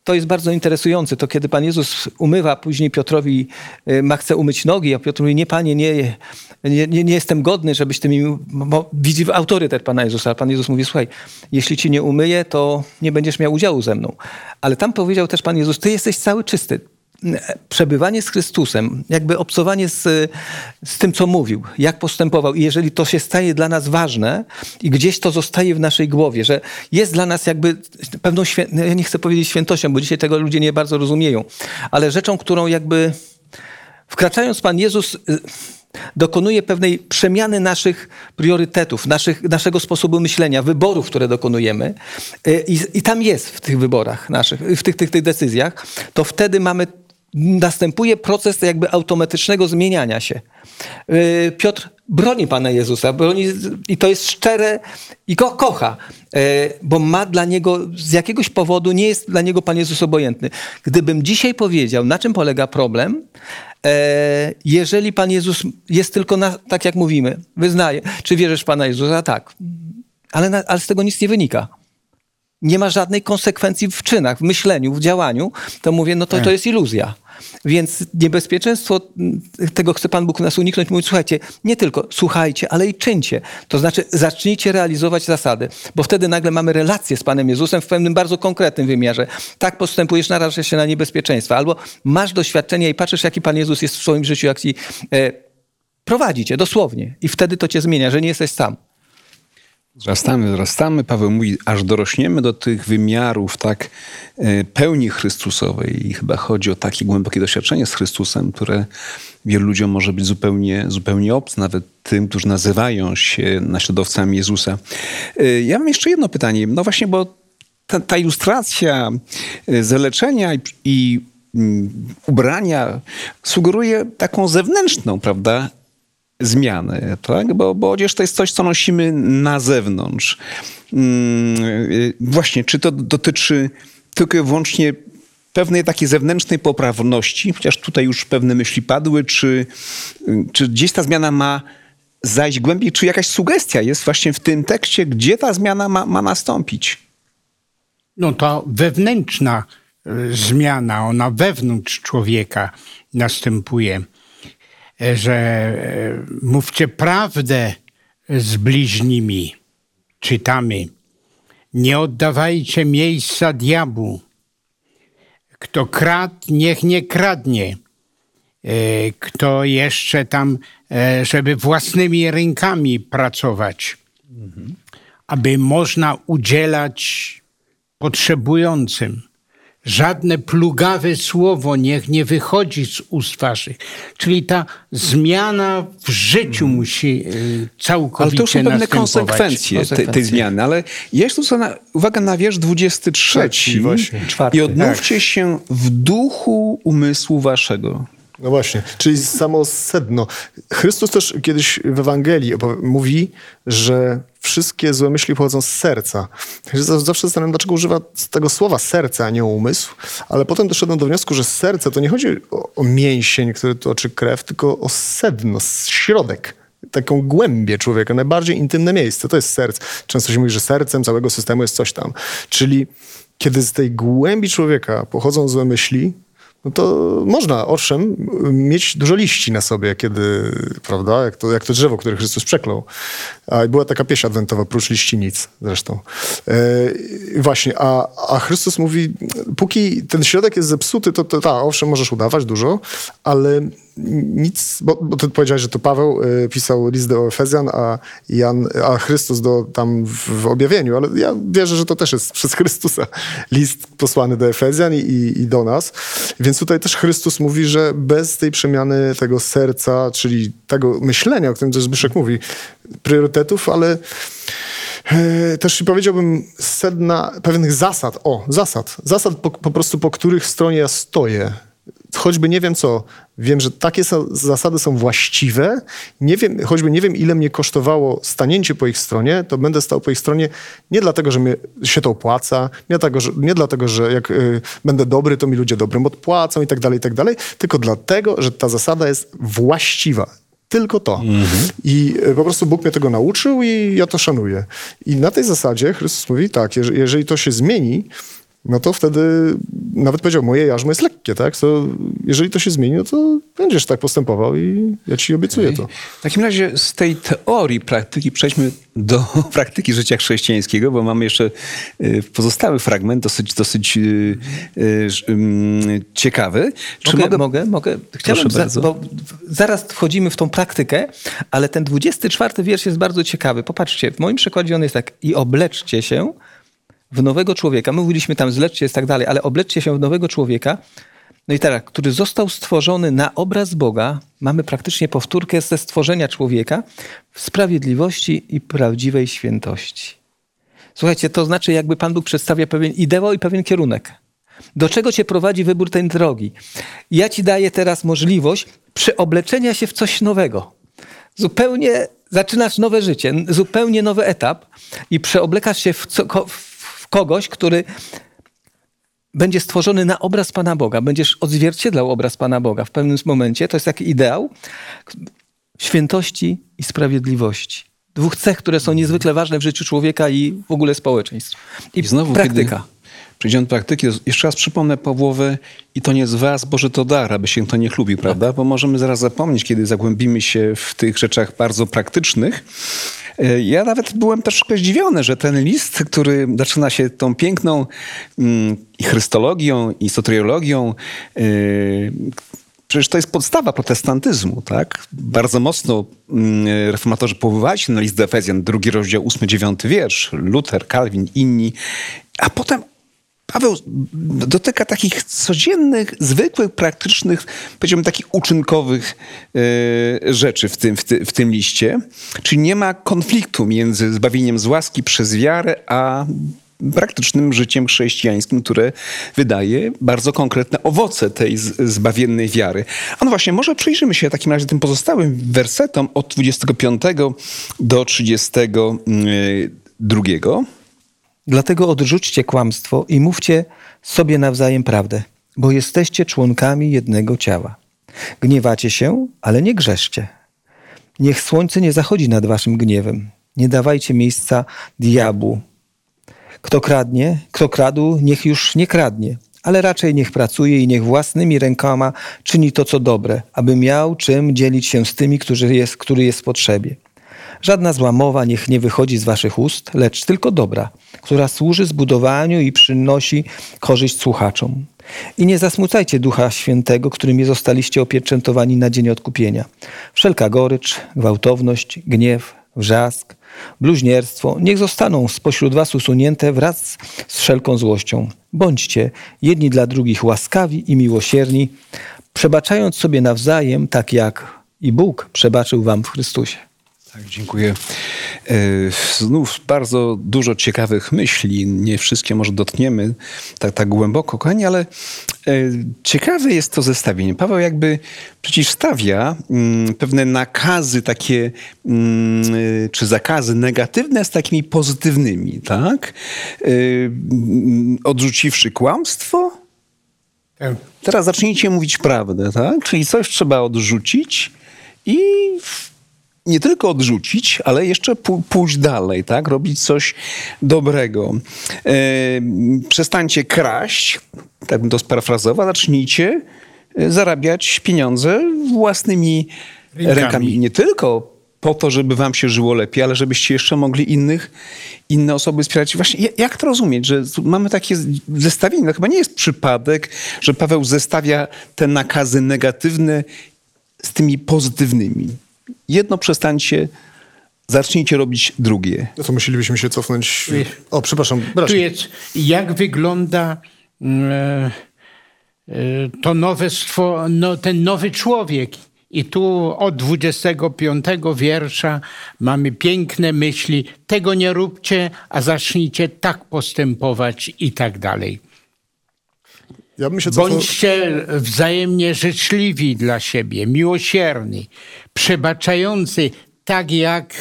to jest bardzo interesujące. To kiedy Pan Jezus umywa później Piotrowi, y, ma chce umyć nogi, a Piotr mówi, nie Panie, nie, nie, nie, nie jestem godny, żebyś Ty mi... Bo widzi autorytet Pana Jezusa. A Pan Jezus mówi, słuchaj, jeśli Ci nie umyję, to nie będziesz miał udziału ze mną. Ale tam powiedział też Pan Jezus, Ty jesteś cały czysty przebywanie z Chrystusem, jakby obcowanie z, z tym, co mówił, jak postępował. I jeżeli to się staje dla nas ważne i gdzieś to zostaje w naszej głowie, że jest dla nas jakby pewną, świę... No ja nie chcę powiedzieć świętością, bo dzisiaj tego ludzie nie bardzo rozumieją, ale rzeczą, którą jakby wkraczając Pan Jezus y, dokonuje pewnej przemiany naszych priorytetów, naszych, naszego sposobu myślenia, wyborów, które dokonujemy. Y, I, I, tam jest w tych wyborach naszych, w tych, tych, tych decyzjach, to wtedy mamy następuje proces jakby automatycznego zmieniania się. Y, Piotr broni Pana Jezusa, broni, i to jest szczere i go kocha, y, bo ma dla niego, z jakiegoś powodu nie jest dla niego Pan Jezus obojętny. Gdybym dzisiaj powiedział, na czym polega problem, y, jeżeli Pan Jezus jest tylko, na, tak jak mówimy, wyznaje, czy wierzysz w Pana Jezusa? Tak. Ale, na, ale z tego nic nie wynika nie ma żadnej konsekwencji w czynach, w myśleniu, w działaniu, to mówię, no to, to jest iluzja. Więc niebezpieczeństwo, tego chce Pan Bóg nas uniknąć, mówi, słuchajcie, nie tylko słuchajcie, ale i czyńcie. To znaczy zacznijcie realizować zasady, bo wtedy nagle mamy relację z Panem Jezusem w pewnym bardzo konkretnym wymiarze. Tak postępujesz, narażasz się na niebezpieczeństwa. Albo masz doświadczenie i patrzysz, jaki Pan Jezus jest w swoim życiu, jak ci e, prowadzi cię, dosłownie. I wtedy to cię zmienia, że nie jesteś sam. Wzrastamy, wzrastamy. Paweł mówi, aż dorośniemy do tych wymiarów tak e, pełni Chrystusowej. I chyba chodzi o takie głębokie doświadczenie z Chrystusem, które wielu ludziom może być zupełnie, zupełnie obce, nawet tym, którzy nazywają się naśladowcami Jezusa. E, ja mam jeszcze jedno pytanie. No właśnie, bo ta, ta ilustracja e, zaleczenia i, i mm, ubrania sugeruje taką zewnętrzną, prawda, zmiany, tak? Bo, bo odzież to jest coś, co nosimy na zewnątrz. Mm, właśnie, czy to dotyczy tylko i wyłącznie pewnej takiej zewnętrznej poprawności, chociaż tutaj już pewne myśli padły, czy, czy gdzieś ta zmiana ma zajść głębiej, czy jakaś sugestia jest właśnie w tym tekście, gdzie ta zmiana ma, ma nastąpić? No to wewnętrzna y, zmiana, ona wewnątrz człowieka następuje. E, że e, mówcie prawdę z bliźnimi. Czytamy. Nie oddawajcie miejsca diabłu. Kto kradł, niech nie kradnie. E, kto jeszcze tam, żeby własnymi rękami pracować, mhm. aby można udzielać potrzebującym Żadne plugawe słowo niech nie wychodzi z ust waszych. Czyli ta zmiana w życiu musi całkowicie Ale to są pewne konsekwencje, konsekwencje. Tej, tej zmiany. Ale jest tu na, uwaga na wiersz 23. Tak, I odmówcie tak. się w duchu umysłu waszego. No właśnie, czyli samo sedno. Chrystus też kiedyś w Ewangelii mówi, że wszystkie złe myśli pochodzą z serca. Zawsze zastanawiam, dlaczego używa tego słowa serce, a nie umysł, ale potem doszedłem do wniosku, że serce to nie chodzi o, o mięsień, który toczy krew, tylko o sedno, środek taką głębię człowieka, najbardziej intymne miejsce, to jest serce. Często się mówi, że sercem całego systemu jest coś tam. Czyli kiedy z tej głębi człowieka pochodzą złe myśli, no to można, owszem, mieć dużo liści na sobie, kiedy, prawda, jak to, jak to drzewo, które Chrystus przeklął. A była taka pieśń adwentowa, prócz liści nic zresztą. E, właśnie, a, a Chrystus mówi, póki ten środek jest zepsuty, to, to ta, owszem, możesz udawać dużo, ale nic, bo, bo ty powiedziałeś, że to Paweł y, pisał list do Efezjan, a, Jan, a Chrystus do, tam w, w, objawieniu, ale ja wierzę, że to też jest przez Chrystusa list posłany do Efezjan i, i, do nas. Więc tutaj też Chrystus mówi, że bez tej przemiany tego serca, czyli tego myślenia, o którym też Zbyszek mówi, priorytetów, ale e, też powiedziałbym sedna pewnych zasad, o, zasad, zasad po, po prostu, po których stronie ja stoję choćby nie wiem co, wiem, że takie zasady są właściwe, nie wiem, choćby nie wiem, ile mnie kosztowało stanięcie po ich stronie, to będę stał po ich stronie nie dlatego, że mi się to opłaca, nie, dlatego, że, nie dlatego, że jak y, będę dobry, to mi ludzie dobrym odpłacą i tak dalej, i tak dalej, tylko dlatego, że ta zasada jest właściwa. Tylko to. Mhm. I y, po prostu Bóg mnie tego nauczył i ja to szanuję. I na tej zasadzie Chrystus mówi tak, jeżeli to się zmieni, no to wtedy nawet powiedział, moje jarzmo jest lekkie, tak? To jeżeli to się zmieni, no to będziesz tak postępował i ja ci obiecuję okay. to. W takim razie z tej teorii praktyki przejdźmy do praktyki życia chrześcijańskiego, bo mamy jeszcze y, pozostały fragment, dosyć, dosyć y, y, ciekawy. Czy mogę, mogę? mogę? Chciałbym, za, bo zaraz wchodzimy w tą praktykę, ale ten 24 wiersz jest bardzo ciekawy. Popatrzcie, w moim przykładzie on jest tak. I obleczcie się w nowego człowieka. My mówiliśmy tam zleczcie jest tak dalej, ale obleczcie się w nowego człowieka. No i teraz, który został stworzony na obraz Boga, mamy praktycznie powtórkę ze stworzenia człowieka w sprawiedliwości i prawdziwej świętości. Słuchajcie, to znaczy, jakby Pan Bóg przedstawia pewien ideał i pewien kierunek. Do czego cię prowadzi wybór tej drogi? Ja ci daję teraz możliwość przeobleczenia się w coś nowego. Zupełnie zaczynasz nowe życie, zupełnie nowy etap i przeoblekasz się w, co, w kogoś, który będzie stworzony na obraz Pana Boga. Będziesz odzwierciedlał obraz Pana Boga w pewnym momencie. To jest taki ideał świętości i sprawiedliwości. Dwóch cech, które są niezwykle ważne w życiu człowieka i w ogóle społeczeństw. I, I znowu, praktyka. Przejdziemy do praktyki, jeszcze raz przypomnę Pawłowe i to nie z was, Boże to dar, aby się to nie chlubił, prawda? Bo możemy zaraz zapomnieć, kiedy zagłębimy się w tych rzeczach bardzo praktycznych, E, ja nawet byłem troszkę zdziwiony, że ten list, który zaczyna się tą piękną mm, i chrystologią, i soteriologią, yy, Przecież to jest podstawa protestantyzmu, tak? Bardzo mocno mm, reformatorzy powoływali się na list do Efezjan, drugi rozdział, ósmy, dziewiąty wiersz, Luther, Calvin, inni. A potem Paweł dotyka takich codziennych, zwykłych, praktycznych, powiedziałbym takich uczynkowych e, rzeczy w tym, w, ty, w tym liście. Czyli nie ma konfliktu między zbawieniem z łaski przez wiarę, a praktycznym życiem chrześcijańskim, które wydaje bardzo konkretne owoce tej zbawiennej wiary. A no właśnie, może przyjrzymy się w takim razie tym pozostałym wersetom od 25 do 32. Dlatego odrzućcie kłamstwo i mówcie sobie nawzajem prawdę, bo jesteście członkami jednego ciała. Gniewacie się, ale nie grzeszcie. Niech słońce nie zachodzi nad waszym gniewem. Nie dawajcie miejsca diabłu. Kto kradnie, kto kradł, niech już nie kradnie, ale raczej niech pracuje i niech własnymi rękoma czyni to, co dobre, aby miał czym dzielić się z tymi, którzy jest, który jest w potrzebie. Żadna zła mowa niech nie wychodzi z waszych ust, lecz tylko dobra, która służy zbudowaniu i przynosi korzyść słuchaczom. I nie zasmucajcie Ducha Świętego, którym zostaliście opieczętowani na dzień odkupienia. Wszelka gorycz, gwałtowność, gniew, wrzask, bluźnierstwo niech zostaną spośród was usunięte wraz z wszelką złością. Bądźcie jedni dla drugich łaskawi i miłosierni, przebaczając sobie nawzajem, tak jak i Bóg przebaczył wam w Chrystusie. Tak, dziękuję. E, znów bardzo dużo ciekawych myśli. Nie wszystkie może dotkniemy tak, tak głęboko, kochani, ale e, ciekawe jest to zestawienie. Paweł jakby przeciwstawia mm, pewne nakazy takie, mm, czy zakazy negatywne z takimi pozytywnymi, tak? E, odrzuciwszy kłamstwo, tak. teraz zacznijcie mówić prawdę, tak? Czyli coś trzeba odrzucić i nie tylko odrzucić, ale jeszcze pójść dalej, tak? Robić coś dobrego. E, przestańcie kraść, tak bym to sparafrazował, zacznijcie e, zarabiać pieniądze własnymi rękami. rękami. Nie tylko po to, żeby wam się żyło lepiej, ale żebyście jeszcze mogli innych, inne osoby wspierać. Właśnie jak to rozumieć, że mamy takie zestawienie? No chyba nie jest przypadek, że Paweł zestawia te nakazy negatywne z tymi pozytywnymi. Jedno przestańcie, zacznijcie robić drugie. No to musielibyśmy się cofnąć. O, przepraszam. Tu jest, jak wygląda mm, e, e, to nowe stwo, no, ten nowy człowiek. I tu od 25 wiersza mamy piękne myśli. Tego nie róbcie, a zacznijcie tak postępować i tak dalej. Ja Bądźcie wzajemnie życzliwi dla siebie, miłosierni, przebaczający, tak jak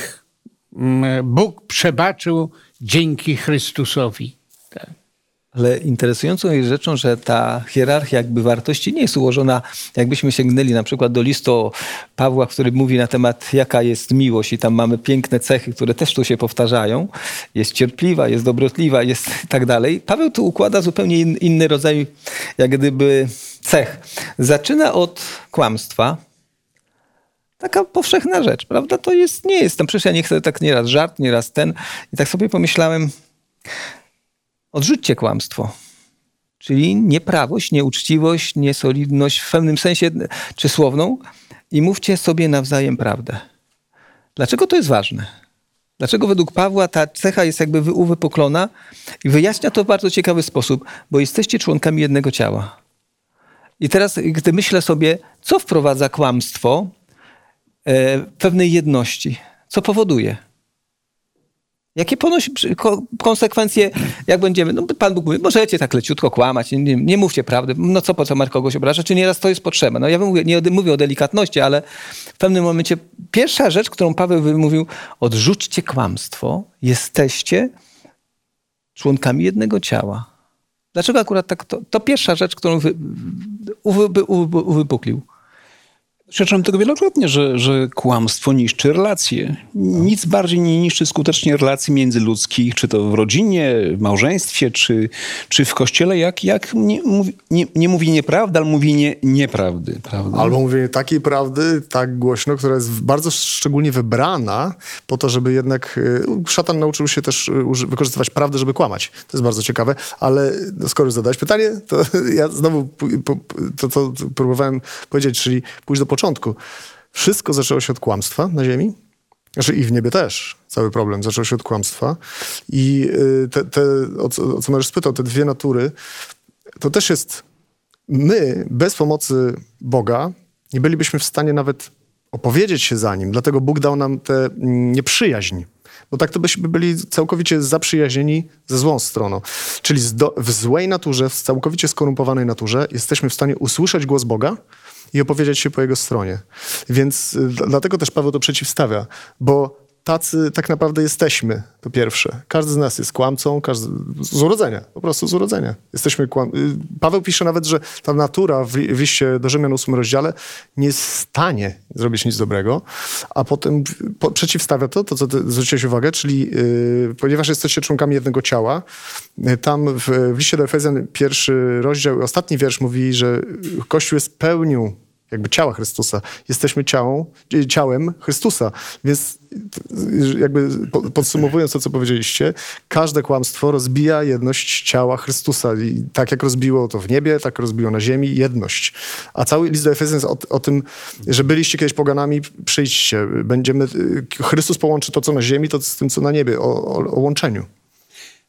mm, Bóg przebaczył dzięki Chrystusowi. Tak. Ale interesującą jest rzeczą, że ta hierarchia jakby wartości nie jest ułożona, jakbyśmy sięgnęli na przykład do listu Pawła, który mówi na temat jaka jest miłość i tam mamy piękne cechy, które też tu się powtarzają. Jest cierpliwa, jest dobrotliwa, jest tak dalej. Paweł tu układa zupełnie inny rodzaj jak gdyby cech. Zaczyna od kłamstwa, taka powszechna rzecz, prawda? To jest, nie jest tam, przecież ja nie chcę tak nieraz żart, nieraz ten. I tak sobie pomyślałem, Odrzućcie kłamstwo. Czyli nieprawość, nieuczciwość, niesolidność w pewnym sensie czy słowną i mówcie sobie nawzajem prawdę. Dlaczego to jest ważne? Dlaczego według Pawła ta cecha jest jakby uwypuklona i wyjaśnia to w bardzo ciekawy sposób, bo jesteście członkami jednego ciała. I teraz, gdy myślę sobie, co wprowadza kłamstwo pewnej jedności, co powoduje? Jakie ponosi konsekwencje, jak będziemy, no Pan Bóg mówi, możecie tak leciutko kłamać, nie, nie mówcie prawdy, no co po co ma kogoś obrażać, czy nieraz to jest potrzebne. No ja mówię, nie mówię o delikatności, ale w pewnym momencie pierwsza rzecz, którą Paweł wymówił, odrzućcie kłamstwo, jesteście członkami jednego ciała. Dlaczego akurat tak? To, to pierwsza rzecz, którą wy, uwypuklił. Świadczyłem tego wielokrotnie, że, że kłamstwo niszczy relacje. Nic bardziej nie niszczy skutecznie relacji międzyludzkich, czy to w rodzinie, w małżeństwie, czy, czy w kościele, jak, jak nie, mówi, nie, nie mówi nieprawdy, ale mówi nie, nieprawdy. Prawda? Albo mówienie takiej prawdy tak głośno, która jest bardzo szczególnie wybrana po to, żeby jednak... Y, szatan nauczył się też y, wykorzystywać prawdę, żeby kłamać. To jest bardzo ciekawe, ale no, skoro zadałeś pytanie, to ja znowu to, co próbowałem powiedzieć, czyli pójść do początku początku. Wszystko zaczęło się od kłamstwa na ziemi. Znaczy i w niebie też cały problem zaczął się od kłamstwa. I y, te, te o, co, o co spytał, te dwie natury, to też jest... My, bez pomocy Boga, nie bylibyśmy w stanie nawet opowiedzieć się za Nim. Dlatego Bóg dał nam tę nieprzyjaźń. Bo tak to byśmy byli całkowicie zaprzyjaźnieni ze złą stroną. Czyli w złej naturze, w całkowicie skorumpowanej naturze jesteśmy w stanie usłyszeć głos Boga, i opowiedzieć się po jego stronie. Więc y, dlatego też Paweł to przeciwstawia, bo tacy tak naprawdę jesteśmy, to pierwsze. Każdy z nas jest kłamcą, każdy, z urodzenia, po prostu z urodzenia. Jesteśmy kłam... Y, Paweł pisze nawet, że ta natura w, liście do Rzymian 8 rozdziale nie jest w stanie zrobić nic dobrego, a potem po, przeciwstawia to, to co ty zwróciłeś uwagę, czyli yy, ponieważ jesteście członkami jednego ciała, yy, tam w, w liście do Efezjan pierwszy rozdział, ostatni wiersz mówi, że Kościół jest pełnią jakby ciała Chrystusa. Jesteśmy ciałą, ciałem Chrystusa. Więc jakby podsumowując to, co powiedzieliście, każde kłamstwo rozbija jedność ciała Chrystusa. I tak jak rozbiło to w niebie, tak rozbiło na ziemi jedność. A cały list do Efezjan jest o, o tym, że byliście kiedyś poganami, przyjdźcie. Będziemy, Chrystus połączy to, co na ziemi, to z tym, co na niebie, o, o, o łączeniu.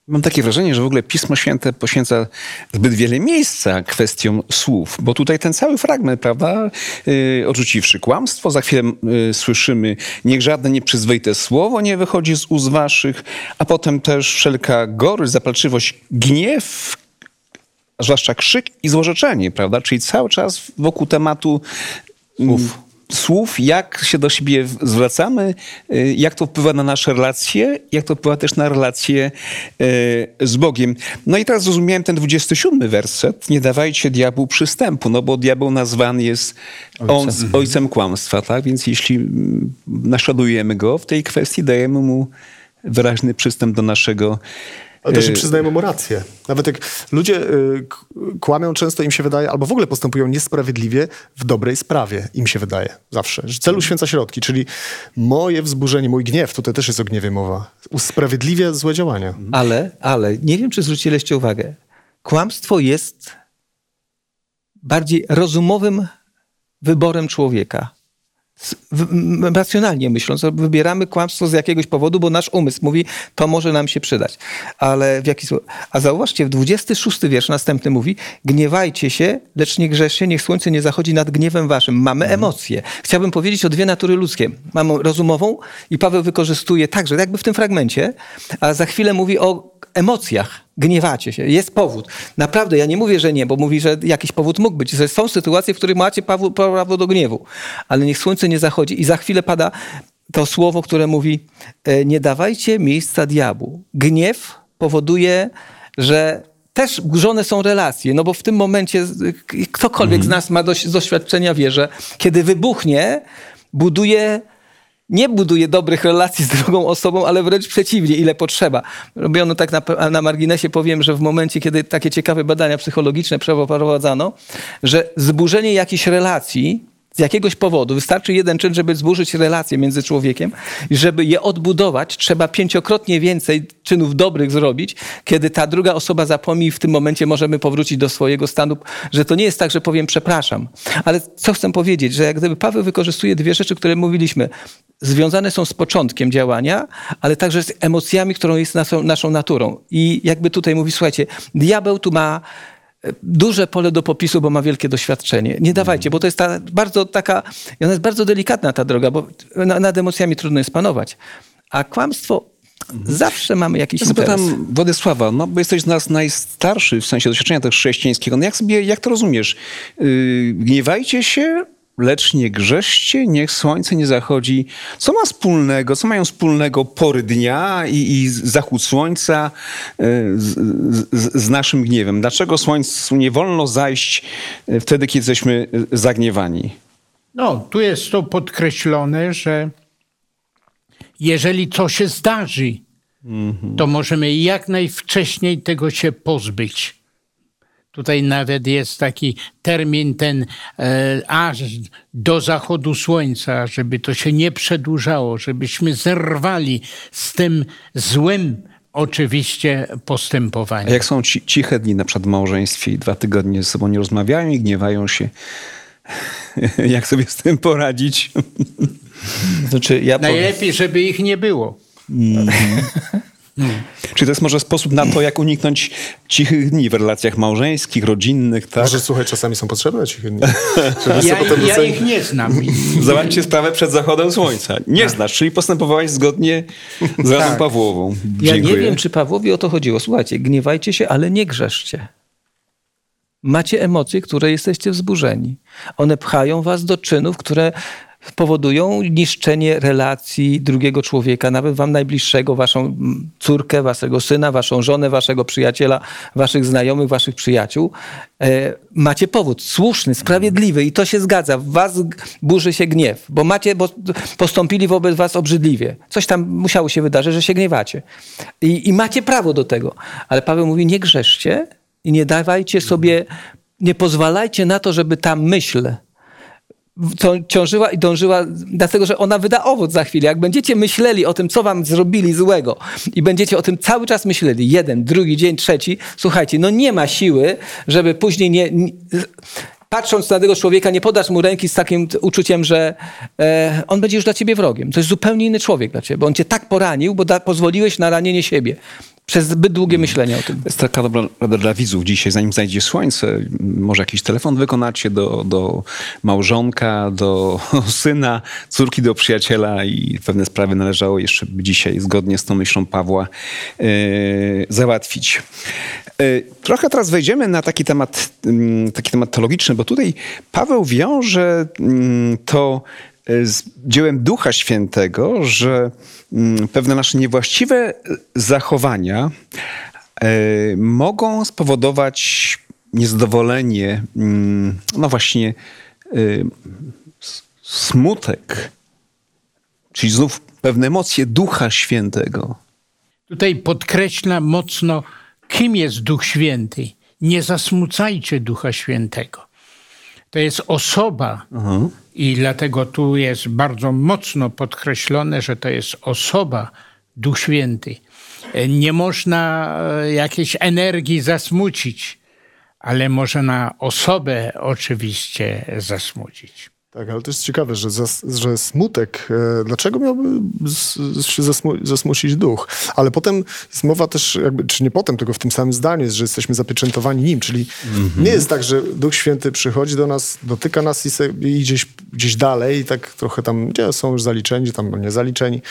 Mam takie wrażenie, że w ogóle Pismo Święte poświęca zbyt wiele miejsca kwestiom słów, bo tutaj ten cały fragment, prawda, yy, odrzuciwszy kłamstwo, za chwilę yy, słyszymy, niech żadne nieprzyzwoite słowo nie wychodzi z ust waszych, a potem też wszelka gorycz, zapalczywość, gniew, zwłaszcza krzyk i złorzeczenie, prawda, czyli cały czas wokół tematu słów. Słów, jak się do siebie zwracamy, y, jak to wpływa na nasze relacje, jak to wpływa też na relacje y, z Bogiem. No i teraz zrozumiałem ten 27 werset. Nie dawajcie diabłu przystępu, no bo diabeł nazwany jest on, ojcem kłamstwa, tak? Więc jeśli mm, naśladujemy go w tej kwestii, dajemy mu wyraźny przystęp do naszego ale też przyznajemy mu rację. Nawet jak ludzie y, kłamią, często im się wydaje, albo w ogóle postępują niesprawiedliwie w dobrej sprawie, im się wydaje zawsze. Że celu święca środki, czyli moje wzburzenie, mój gniew, tutaj też jest o gniewie mowa, usprawiedliwia złe działania. Ale, ale, nie wiem, czy zwróciliście uwagę, kłamstwo jest bardziej rozumowym wyborem człowieka racjonalnie myśląc, wybieramy kłamstwo z jakiegoś powodu, bo nasz umysł mówi, to może nam się przydać. Ale w jaki sposób? A zauważcie, w 26 wiersz następny mówi, gniewajcie się, lecz nie grzeszcie, niech słońce nie zachodzi nad gniewem waszym. Mamy mhm. emocje. Chciałbym powiedzieć o dwie natury ludzkie. Mamy rozumową i Paweł wykorzystuje także, jakby w tym fragmencie, a za chwilę mówi o emocjach gniewacie się. Jest powód. Naprawdę, ja nie mówię, że nie, bo mówi, że jakiś powód mógł być. Są sytuacje, w których macie prawo do gniewu, ale niech słońce nie zachodzi i za chwilę pada to słowo, które mówi e, nie dawajcie miejsca diabłu. Gniew powoduje, że też burzone są relacje, no bo w tym momencie ktokolwiek z nas ma doświadczenia wie, że kiedy wybuchnie, buduje nie buduje dobrych relacji z drugą osobą, ale wręcz przeciwnie, ile potrzeba. Robiono tak na, na marginesie, powiem, że w momencie, kiedy takie ciekawe badania psychologiczne przeprowadzano, że zburzenie jakiejś relacji z jakiegoś powodu, wystarczy jeden czyn, żeby zburzyć relacje między człowiekiem i żeby je odbudować, trzeba pięciokrotnie więcej czynów dobrych zrobić, kiedy ta druga osoba zapomni w tym momencie możemy powrócić do swojego stanu, że to nie jest tak, że powiem przepraszam. Ale co chcę powiedzieć, że jak gdyby Paweł wykorzystuje dwie rzeczy, które mówiliśmy, związane są z początkiem działania, ale także z emocjami, którą jest naszą, naszą naturą. I jakby tutaj mówi, słuchajcie, diabeł tu ma duże pole do popisu, bo ma wielkie doświadczenie. Nie dawajcie, bo to jest ta bardzo taka, ona jest bardzo delikatna ta droga, bo nad emocjami trudno jest panować. A kłamstwo Zawsze mamy jakiś ja interes. Zapytam Władysława, no bo jesteś z nas najstarszy w sensie doświadczenia też chrześcijańskiego. No jak sobie, jak to rozumiesz? Yy, gniewajcie się, lecz nie grzeszcie, niech słońce nie zachodzi. Co ma wspólnego, co mają wspólnego pory dnia i, i zachód słońca e, z, z, z, naszym gniewem? Dlaczego słońcu nie wolno zajść e, wtedy, kiedy jesteśmy e, zagniewani? No, tu jest to podkreślone, że jeżeli co się zdarzy, mm -hmm. to możemy jak najwcześniej tego się pozbyć. Tutaj nawet jest taki termin ten e, aż do zachodu słońca, żeby to się nie przedłużało, żebyśmy zerwali z tym złym oczywiście postępowaniem. A jak są ci, ciche dni na przykład w małżeństwie i dwa tygodnie ze sobą nie rozmawiają i gniewają się, jak sobie z tym poradzić? Znaczy, ja Najlepiej, żeby ich nie było. Mm -hmm. Czy to jest może sposób na to, jak uniknąć cichych dni w relacjach małżeńskich, rodzinnych, tak? Może słuchaj, czasami są potrzebne ciche dni. ja, ja ich nie znam. Załatwcie sprawę przed zachodem słońca. Nie tak. znasz, czyli postępowałeś zgodnie z Radą tak. Pawłową. Dziękuję. Ja nie wiem, czy Pawłowi o to chodziło. Słuchajcie, gniewajcie się, ale nie grzeszcie. Macie emocje, które jesteście wzburzeni. One pchają was do czynów, które powodują niszczenie relacji drugiego człowieka, nawet wam najbliższego, waszą córkę, waszego syna, waszą żonę, waszego przyjaciela, waszych znajomych, waszych przyjaciół. E, macie powód słuszny, sprawiedliwy i to się zgadza. W was burzy się gniew, bo macie, bo postąpili wobec was obrzydliwie. Coś tam musiało się wydarzyć, że się gniewacie. I, i macie prawo do tego. Ale Paweł mówi, nie grzeszcie i nie dawajcie sobie, nie pozwalajcie na to, żeby ta myśl ciążyła i dążyła, dlatego że ona wyda owoc za chwilę. Jak będziecie myśleli o tym, co wam zrobili złego i będziecie o tym cały czas myśleli, jeden, drugi dzień, trzeci, słuchajcie, no nie ma siły, żeby później nie, nie patrząc na tego człowieka, nie podasz mu ręki z takim uczuciem, że e, on będzie już dla ciebie wrogiem. To jest zupełnie inny człowiek dla ciebie, bo on cię tak poranił, bo da, pozwoliłeś na ranienie siebie. Przez zbyt długie myślenie o tym. To jest taka dobra rada dla widzów dzisiaj, zanim zajdzie słońce, może jakiś telefon wykonacie do, do małżonka, do syna, córki, do przyjaciela i pewne sprawy należało jeszcze dzisiaj zgodnie z tą myślą Pawła yy, załatwić. Yy, trochę teraz wejdziemy na taki temat, yy, taki temat teologiczny, bo tutaj Paweł wiąże mm, to z dziełem Ducha Świętego, że mm, pewne nasze niewłaściwe zachowania e, mogą spowodować niezadowolenie, mm, no właśnie e, smutek, czyli znów pewne emocje Ducha Świętego. Tutaj podkreśla mocno, kim jest Duch Święty. Nie zasmucajcie Ducha Świętego. To jest osoba, uh-huh. I dlatego tu jest bardzo mocno podkreślone, że to jest osoba, Duch Święty. Nie można e, jakiejś energii zasmucić, ale można osobę oczywiście zasmucić. Tak, ale to jest ciekawe, że, zas, że smutek, e, dlaczego miałby się zasmu, zasmucić duch? Ale potem jest mowa też, jakby, czy nie potem, tylko w tym samym zdaniu jest, że jesteśmy zapieczętowani nim, czyli mm -hmm. nie jest tak, że Duch Święty przychodzi do nas, dotyka nas i, se, i gdzieś, gdzieś dalej i tak trochę tam, gdzie są już zaliczeni, tam nie zaliczeni,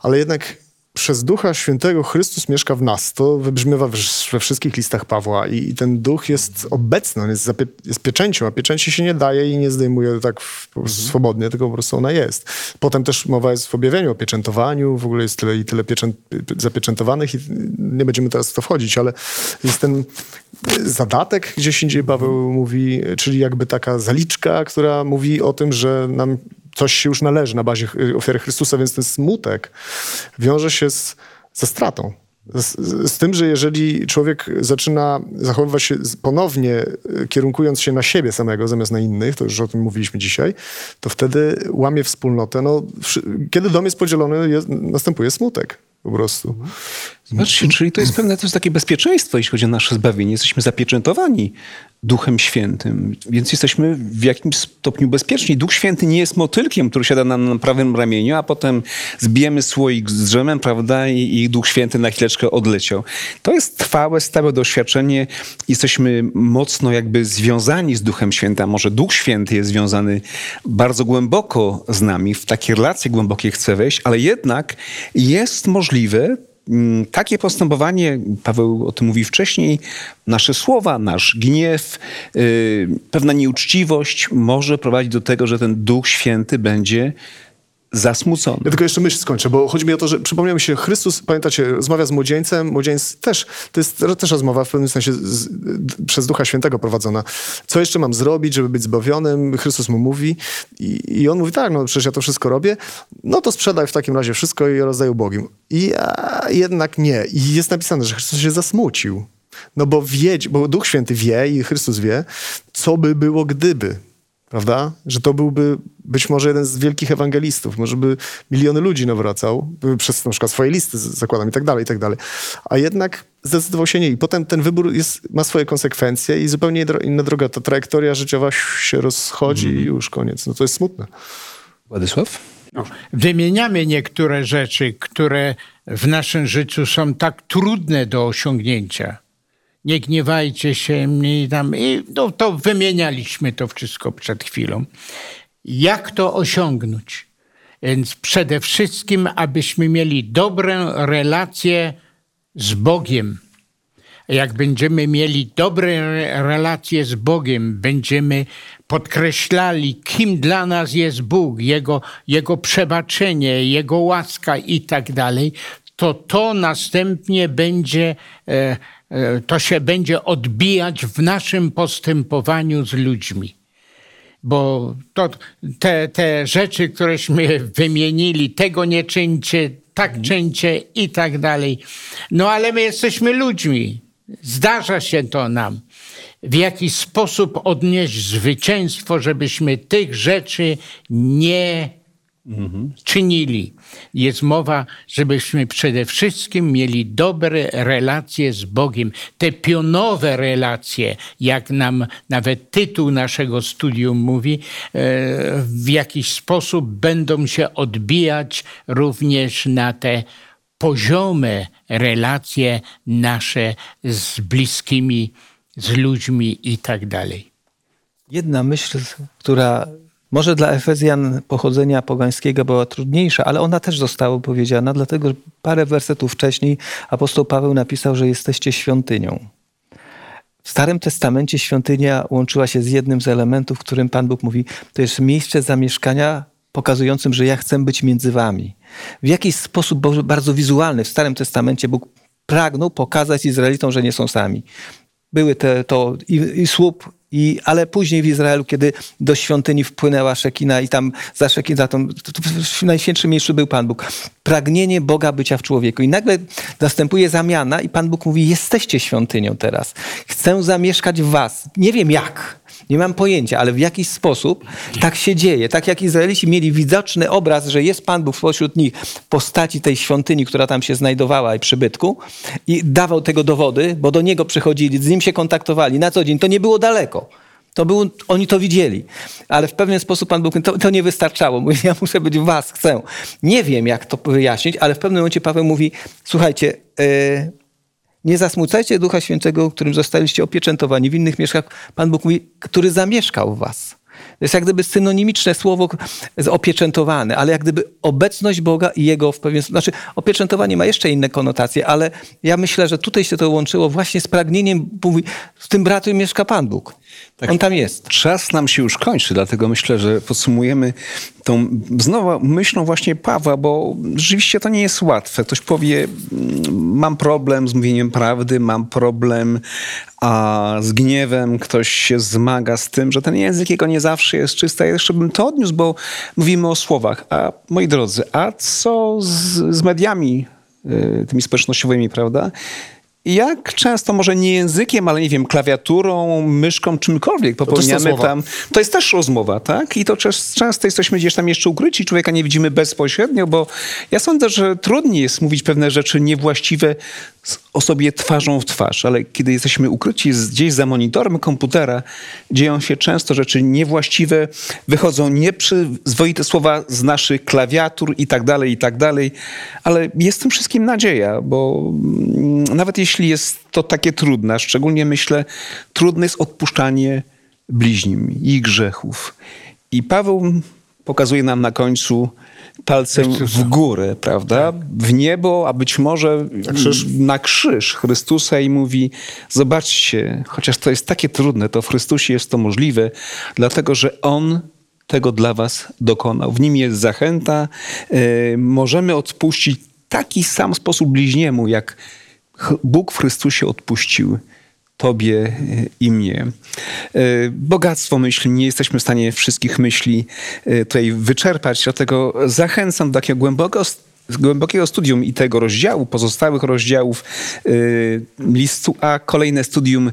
ale jednak przez Ducha Świętego Chrystus mieszka w nas. To wybrzmiewa we wszystkich listach Pawła i, i ten Duch jest obecny, on jest, zapie, jest pieczęcią, a pieczęci się nie daje i nie zdejmuje tak swobodnie, tylko po prostu ona jest. Potem też mowa jest w objawieniu o pieczętowaniu, w ogóle jest tyle i tyle pieczę, zapieczętowanych i nie będziemy teraz w to wchodzić, ale jest ten zadatek, gdzieś indziej Paweł mówi, czyli jakby taka zaliczka, która mówi o tym, że nam coś się już należy na bazie ofiary Chrystusa, więc ten smutek wiąże się z, ze stratą. Z, z, tym, że jeżeli człowiek zaczyna zachowywać się ponownie, e, kierunkując się na siebie samego zamiast na innych, to już o tym mówiliśmy dzisiaj, to wtedy łamie wspólnotę. No, kiedy dom jest podzielony, jest, następuje smutek po prostu. Zobaczcie, czyli to jest pewne jest takie bezpieczeństwo, jeśli chodzi o nasze zbawienie. Jesteśmy zapieczętowani Duchem Świętym, więc jesteśmy w jakimś stopniu bezpieczni. Duch Święty nie jest motylkiem, który siada na, na prawym ramieniu, a potem zbijemy słoik z drzemem, prawda, i, i Duch Święty na chwileczkę odleciał. To jest trwałe, stałe doświadczenie. Jesteśmy mocno jakby związani z Duchem Świętym, może Duch Święty jest związany bardzo głęboko z nami, w takie relacje głębokie chce wejść, ale jednak jest możliwe Mm, takie postępowanie, Paweł o tym mówi wcześniej, nasze słowa, nasz gniew, y, pewna nieuczciwość może prowadzić do tego, że ten Duch Święty będzie zasmucony. Ja tylko jeszcze myśl skończę, bo chodzi mi o to, że przypomniał mi się Chrystus, pamiętacie, rozmawia z młodzieńcem, młodzieniec też, to jest też rozmowa w pewnym sensie z, przez Ducha Świętego prowadzona. Co jeszcze mam zrobić, żeby być zbawionym? Chrystus mu mówi i, i on mówi, tak, no przecież ja to wszystko robię, no to sprzedaj w takim razie wszystko i rozdaj ubogim. I a, jednak nie. I jest napisane, że Chrystus się zasmucił. No bo wie, bo Duch Święty wie i Chrystus wie, co by było gdyby prawda? Że to byłby być może jeden z wielkich ewangelistów, może by miliony ludzi nawracał przez na przykład swoje listy, zakładam i tak dalej, i tak dalej. A jednak zdecydował się nie. I potem ten wybór jest, ma swoje konsekwencje i zupełnie inna droga. Ta trajektoria życiowa się rozchodzi mm. i już koniec. No to jest smutne. Władysław? No, wymieniamy niektóre rzeczy, które w naszym życiu są tak trudne do osiągnięcia nie gniewajcie się mnie tam. I no, to wymienialiśmy to wszystko przed chwilą. Jak to osiągnąć? Więc przede wszystkim, abyśmy mieli dobrą relację z Bogiem. Jak będziemy mieli dobre relacje z Bogiem, będziemy podkreślali, kim dla nas jest Bóg, Jego, Jego przebaczenie, Jego łaska i tak dalej, to to następnie będzie e, to się będzie odbijać w naszym postępowaniu z ludźmi. Bo to, te, te rzeczy, któreśmy wymienili, tego nie czyńcie, tak mhm. czyńcie i tak dalej. No ale my jesteśmy ludźmi. Zdarza się to nam. W jakiś sposób odnieść zwycięstwo, żebyśmy tych rzeczy nie czynili. Jest mowa, żebyśmy przede wszystkim mieli dobre relacje z Bogiem. Te pionowe relacje, jak nam nawet tytuł naszego studium mówi, e, w jakiś sposób będą się odbijać również na te poziome relacje nasze z bliskimi, z ludźmi i tak dalej. Jedna myśl, która może dla Efezjan pochodzenia pogańskiego była trudniejsza, ale ona też została powiedziana, dlatego że parę wersetów wcześniej apostoł Paweł napisał, że jesteście świątynią. W Starym Testamencie świątynia łączyła się z jednym z elementów, w którym Pan Bóg mówi, to jest miejsce zamieszkania pokazującym, że ja chcę być między wami. W jakiś sposób bardzo wizualny w Starym Testamencie Bóg pragnął pokazać Izraelitom, że nie są sami. Były te, to i, i słup i, ale później w Izraelu, kiedy do świątyni wpłynęła Szekina i tam za Szekina, tam, w najświętszym miejscu był Pan Bóg. Pragnienie Boga bycia w człowieku. I nagle następuje zamiana i Pan Bóg mówi, jesteście świątynią teraz. Chcę zamieszkać w was. Nie wiem jak, nie mam pojęcia, ale w jakiś sposób tak się dzieje. Tak jak Izraelici mieli widoczny obraz, że jest Pan Bóg pośród nich w postaci tej świątyni, która tam się znajdowała i przybytku i dawał tego dowody, bo do Niego przychodzili, z Nim się kontaktowali na co dzień. To nie było daleko. To było, oni to widzieli, ale w pewien sposób Pan Bóg, to, to nie wystarczało. Mówi, ja muszę być was, chcę. Nie wiem, jak to wyjaśnić, ale w pewnym momencie Paweł mówi, słuchajcie, yy, nie zasmucajcie Ducha Świętego, którym zostaliście opieczętowani w innych mieszkach. Pan Bóg mówi, który zamieszkał w was. To jest jak gdyby synonimiczne słowo opieczętowane, ale jak gdyby obecność Boga i Jego w pewien sposób. Znaczy, opieczętowanie ma jeszcze inne konotacje, ale ja myślę, że tutaj się to łączyło właśnie z pragnieniem, mówi, w tym bratu mieszka Pan Bóg. Tak, On tam jest. Czas nam się już kończy, dlatego myślę, że podsumujemy tą znowu myślą właśnie Pawła, bo rzeczywiście to nie jest łatwe. Ktoś powie, mm, mam problem z mówieniem prawdy, mam problem a z gniewem, ktoś się zmaga z tym, że ten język jego nie zawsze jest czysty. Ja jeszcze bym to odniósł, bo mówimy o słowach. A moi drodzy, a co z, z mediami, y, tymi społecznościowymi, prawda? Jak często może nie językiem, ale nie wiem, klawiaturą, myszką, czymkolwiek popełniamy to tam. To jest też rozmowa, tak? I to często jesteśmy gdzieś tam jeszcze ukryci, człowieka nie widzimy bezpośrednio, bo ja sądzę, że trudniej jest mówić pewne rzeczy niewłaściwe osobie twarzą w twarz, ale kiedy jesteśmy ukryci gdzieś za monitorem komputera, dzieją się często rzeczy niewłaściwe, wychodzą nieprzyzwoite słowa z naszych klawiatur i tak dalej, i tak dalej, ale jest tym wszystkim nadzieja, bo mm, nawet jeśli jest to takie trudne, szczególnie myślę, trudne jest odpuszczanie bliźnim ich grzechów. I Paweł pokazuje nam na końcu, palcem w górę, prawda? W niebo, a być może na krzyż. na krzyż Chrystusa i mówi: Zobaczcie, chociaż to jest takie trudne, to w Chrystusie jest to możliwe, dlatego że On tego dla Was dokonał. W nim jest zachęta. Yy, możemy odpuścić taki sam sposób bliźniemu, jak Bóg w Chrystusie odpuścił Tobie i mnie. E, bogactwo myśli, nie jesteśmy w stanie wszystkich myśli e, tutaj wyczerpać, dlatego zachęcam do takiego głęboko, głębokiego studium i tego rozdziału, pozostałych rozdziałów e, listu A. Kolejne studium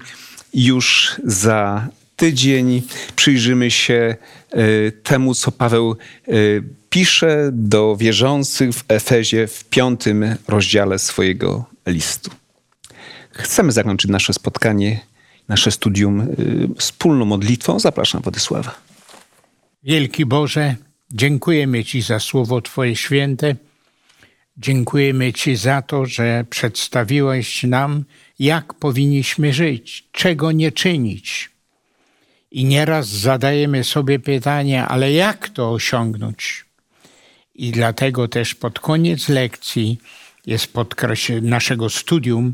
już za tydzień. Przyjrzymy się temu, co Paweł pisze do wierzących w Efezie w piątym rozdziale swojego listu. Chcemy zakończyć nasze spotkanie, nasze studium y, wspólną modlitwą. Zapraszam Władysława. Wielki Boże, dziękujemy Ci za słowo Twoje święte. Dziękujemy Ci za to, że przedstawiłeś nam, jak powinniśmy żyć, czego nie czynić. I nieraz zadajemy sobie pytanie, ale jak to osiągnąć? I dlatego też pod koniec lekcji jest naszego studium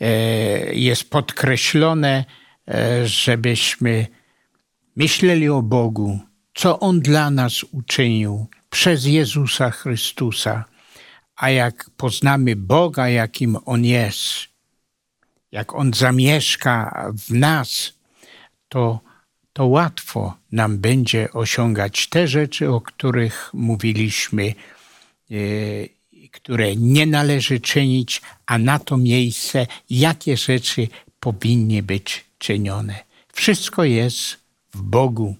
e, jest podkreślone, e, żebyśmy myśleli o Bogu, co On dla nas uczynił przez Jezusa Chrystusa. A jak poznamy Boga, jakim On jest, jak On zamieszka w nas, to, to łatwo nam będzie osiągać te rzeczy, o których mówiliśmy e, które nie należy czynić, a na to miejsce jakie rzeczy powinny być czynione. Wszystko jest w Bogu.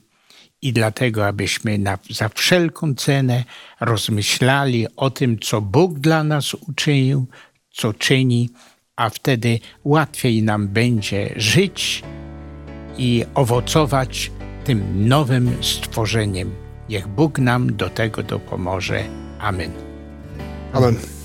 I dlatego, abyśmy na, za wszelką cenę rozmyślali o tym, co Bóg dla nas uczynił, co czyni, a wtedy łatwiej nam będzie żyć i owocować tym nowym stworzeniem. Niech Bóg nam do tego dopomoże. Amen. Amen.